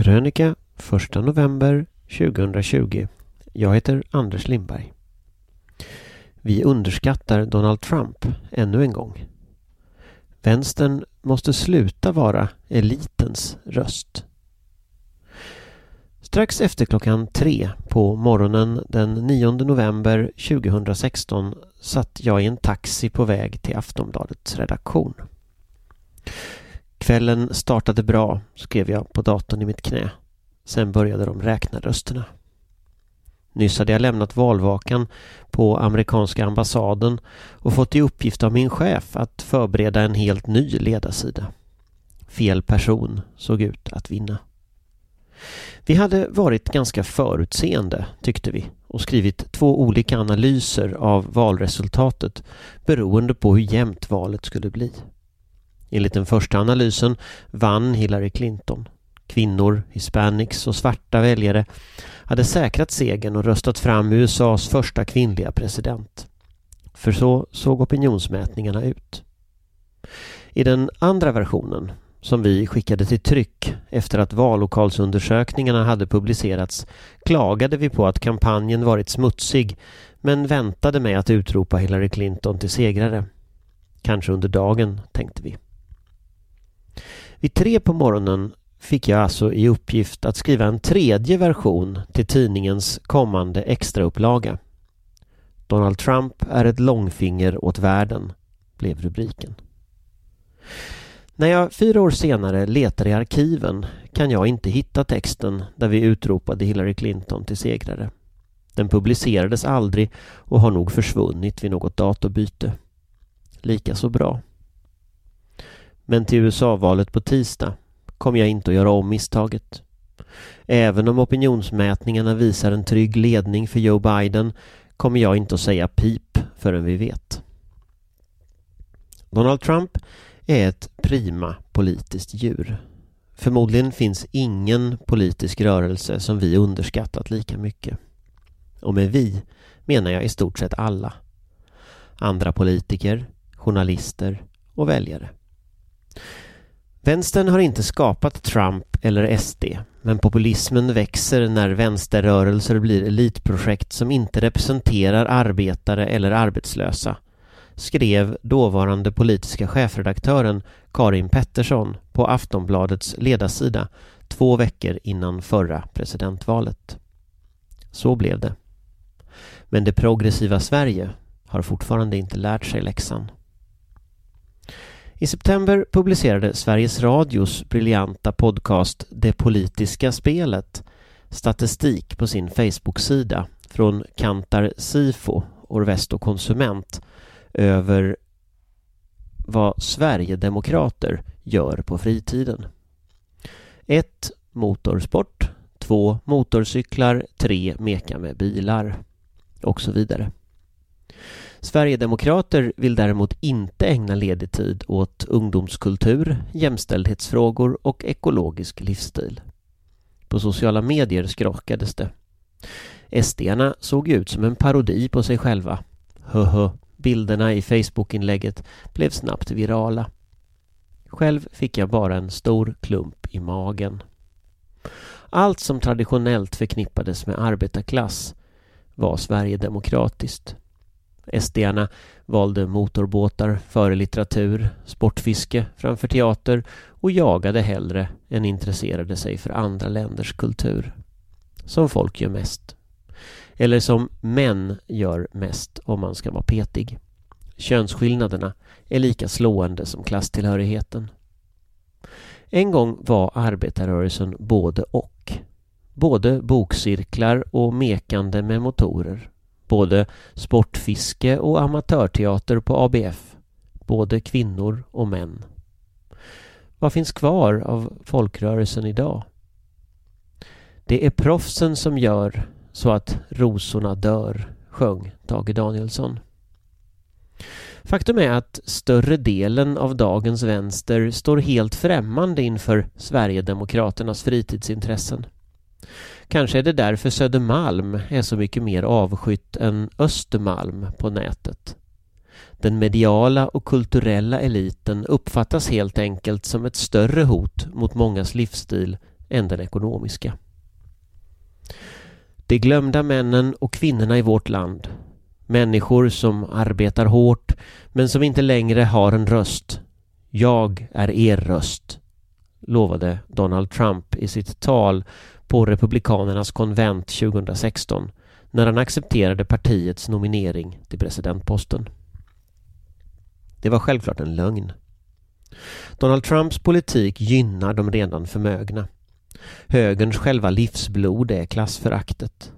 Krönika 1 november 2020. Jag heter Anders Lindberg. Vi underskattar Donald Trump ännu en gång. Vänstern måste sluta vara elitens röst. Strax efter klockan tre på morgonen den 9 november 2016 satt jag i en taxi på väg till Aftonbladets redaktion. Kvällen startade bra, skrev jag på datorn i mitt knä. Sen började de räkna rösterna. Nyss hade jag lämnat valvakan på amerikanska ambassaden och fått i uppgift av min chef att förbereda en helt ny ledarsida. Fel person såg ut att vinna. Vi hade varit ganska förutseende, tyckte vi, och skrivit två olika analyser av valresultatet beroende på hur jämnt valet skulle bli. Enligt den första analysen vann Hillary Clinton. Kvinnor, hispanics och svarta väljare hade säkrat segern och röstat fram USAs första kvinnliga president. För så såg opinionsmätningarna ut. I den andra versionen, som vi skickade till tryck efter att vallokalsundersökningarna hade publicerats, klagade vi på att kampanjen varit smutsig men väntade med att utropa Hillary Clinton till segrare. Kanske under dagen, tänkte vi. Vid tre på morgonen fick jag alltså i uppgift att skriva en tredje version till tidningens kommande extraupplaga. Donald Trump är ett långfinger åt världen, blev rubriken. När jag fyra år senare letar i arkiven kan jag inte hitta texten där vi utropade Hillary Clinton till segrare. Den publicerades aldrig och har nog försvunnit vid något datorbyte. Lika så bra. Men till USA-valet på tisdag kommer jag inte att göra om misstaget. Även om opinionsmätningarna visar en trygg ledning för Joe Biden kommer jag inte att säga pip förrän vi vet. Donald Trump är ett prima politiskt djur. Förmodligen finns ingen politisk rörelse som vi underskattat lika mycket. Och med vi menar jag i stort sett alla. Andra politiker, journalister och väljare. Vänstern har inte skapat Trump eller SD, men populismen växer när vänsterrörelser blir elitprojekt som inte representerar arbetare eller arbetslösa, skrev dåvarande politiska chefredaktören Karin Pettersson på Aftonbladets ledarsida två veckor innan förra presidentvalet. Så blev det. Men det progressiva Sverige har fortfarande inte lärt sig läxan. I september publicerade Sveriges Radios briljanta podcast Det politiska spelet statistik på sin Facebook-sida från Kantar Sifo, Orvesto Konsument över vad Sverigedemokrater gör på fritiden. 1. Motorsport 2. Motorcyklar 3. Meka med bilar och så vidare. Sverigedemokrater vill däremot inte ägna ledig tid åt ungdomskultur, jämställdhetsfrågor och ekologisk livsstil. På sociala medier skrockades det. SD-arna såg ut som en parodi på sig själva. Höhö, bilderna i Facebook-inlägget blev snabbt virala. Själv fick jag bara en stor klump i magen. Allt som traditionellt förknippades med arbetarklass var Sverigedemokratiskt. SDarna valde motorbåtar före litteratur, sportfiske framför teater och jagade hellre än intresserade sig för andra länders kultur. Som folk gör mest. Eller som män gör mest om man ska vara petig. Könsskillnaderna är lika slående som klasstillhörigheten. En gång var arbetarrörelsen både och. Både bokcirklar och mekande med motorer. Både sportfiske och amatörteater på ABF. Både kvinnor och män. Vad finns kvar av folkrörelsen idag? Det är proffsen som gör så att rosorna dör, sjöng Tage Danielsson. Faktum är att större delen av dagens vänster står helt främmande inför Sverigedemokraternas fritidsintressen. Kanske är det därför Södermalm är så mycket mer avskytt än Östermalm på nätet. Den mediala och kulturella eliten uppfattas helt enkelt som ett större hot mot mångas livsstil än den ekonomiska. De glömda männen och kvinnorna i vårt land. Människor som arbetar hårt men som inte längre har en röst. Jag är er röst, lovade Donald Trump i sitt tal på Republikanernas konvent 2016 när han accepterade partiets nominering till presidentposten. Det var självklart en lögn. Donald Trumps politik gynnar de redan förmögna. Högerns själva livsblod är klassföraktet.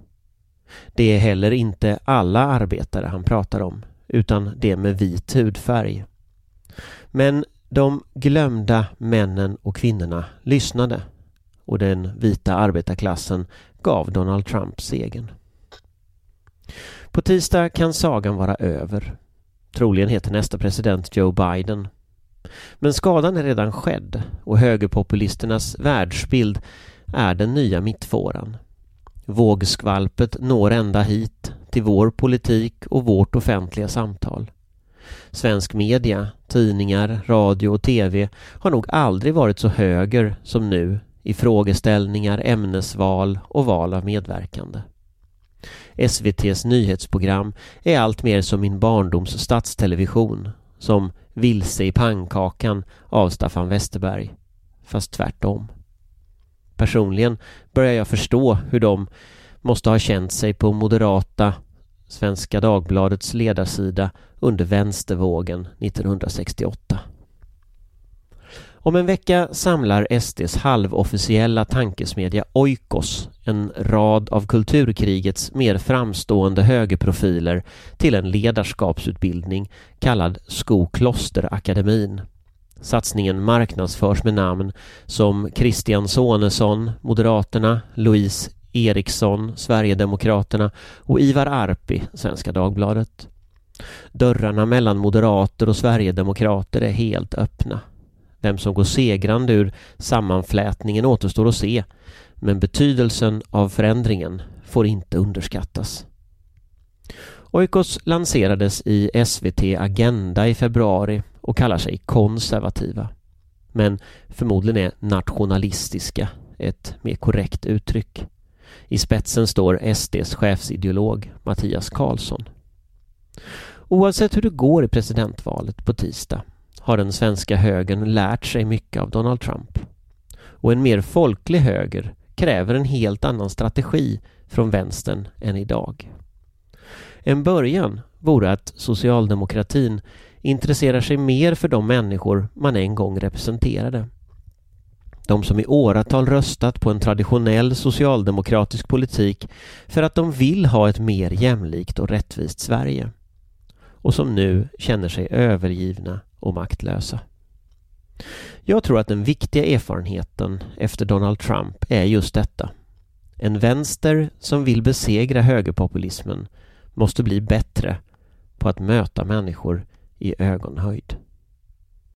Det är heller inte alla arbetare han pratar om, utan det med vit hudfärg. Men de glömda männen och kvinnorna lyssnade och den vita arbetarklassen gav Donald Trump segern. På tisdag kan sagan vara över. Troligen heter nästa president Joe Biden. Men skadan är redan skedd och högerpopulisternas världsbild är den nya mittfåran. Vågskvalpet når ända hit, till vår politik och vårt offentliga samtal. Svensk media, tidningar, radio och tv har nog aldrig varit så höger som nu i frågeställningar, ämnesval och val av medverkande. SVTs nyhetsprogram är allt mer som min barndoms statstelevision, som Vilse i pannkakan av Staffan Westerberg, fast tvärtom. Personligen börjar jag förstå hur de måste ha känt sig på moderata Svenska Dagbladets ledarsida under vänstervågen 1968. Om en vecka samlar SDs halvofficiella tankesmedja Oikos en rad av kulturkrigets mer framstående högerprofiler till en ledarskapsutbildning kallad Skoklosterakademin. Satsningen marknadsförs med namn som Christian Sonesson, Moderaterna, Louise Eriksson, Sverigedemokraterna och Ivar Arpi, Svenska Dagbladet. Dörrarna mellan moderater och sverigedemokrater är helt öppna. Vem som går segrande ur sammanflätningen återstår att se, men betydelsen av förändringen får inte underskattas. Oikos lanserades i SVT Agenda i februari och kallar sig konservativa. Men förmodligen är nationalistiska ett mer korrekt uttryck. I spetsen står SDs chefsideolog Mattias Karlsson. Oavsett hur det går i presidentvalet på tisdag har den svenska högern lärt sig mycket av Donald Trump. Och en mer folklig höger kräver en helt annan strategi från vänstern än idag. En början vore att socialdemokratin intresserar sig mer för de människor man en gång representerade. De som i åratal röstat på en traditionell socialdemokratisk politik för att de vill ha ett mer jämlikt och rättvist Sverige. Och som nu känner sig övergivna och maktlösa. Jag tror att den viktiga erfarenheten efter Donald Trump är just detta. En vänster som vill besegra högerpopulismen måste bli bättre på att möta människor i ögonhöjd.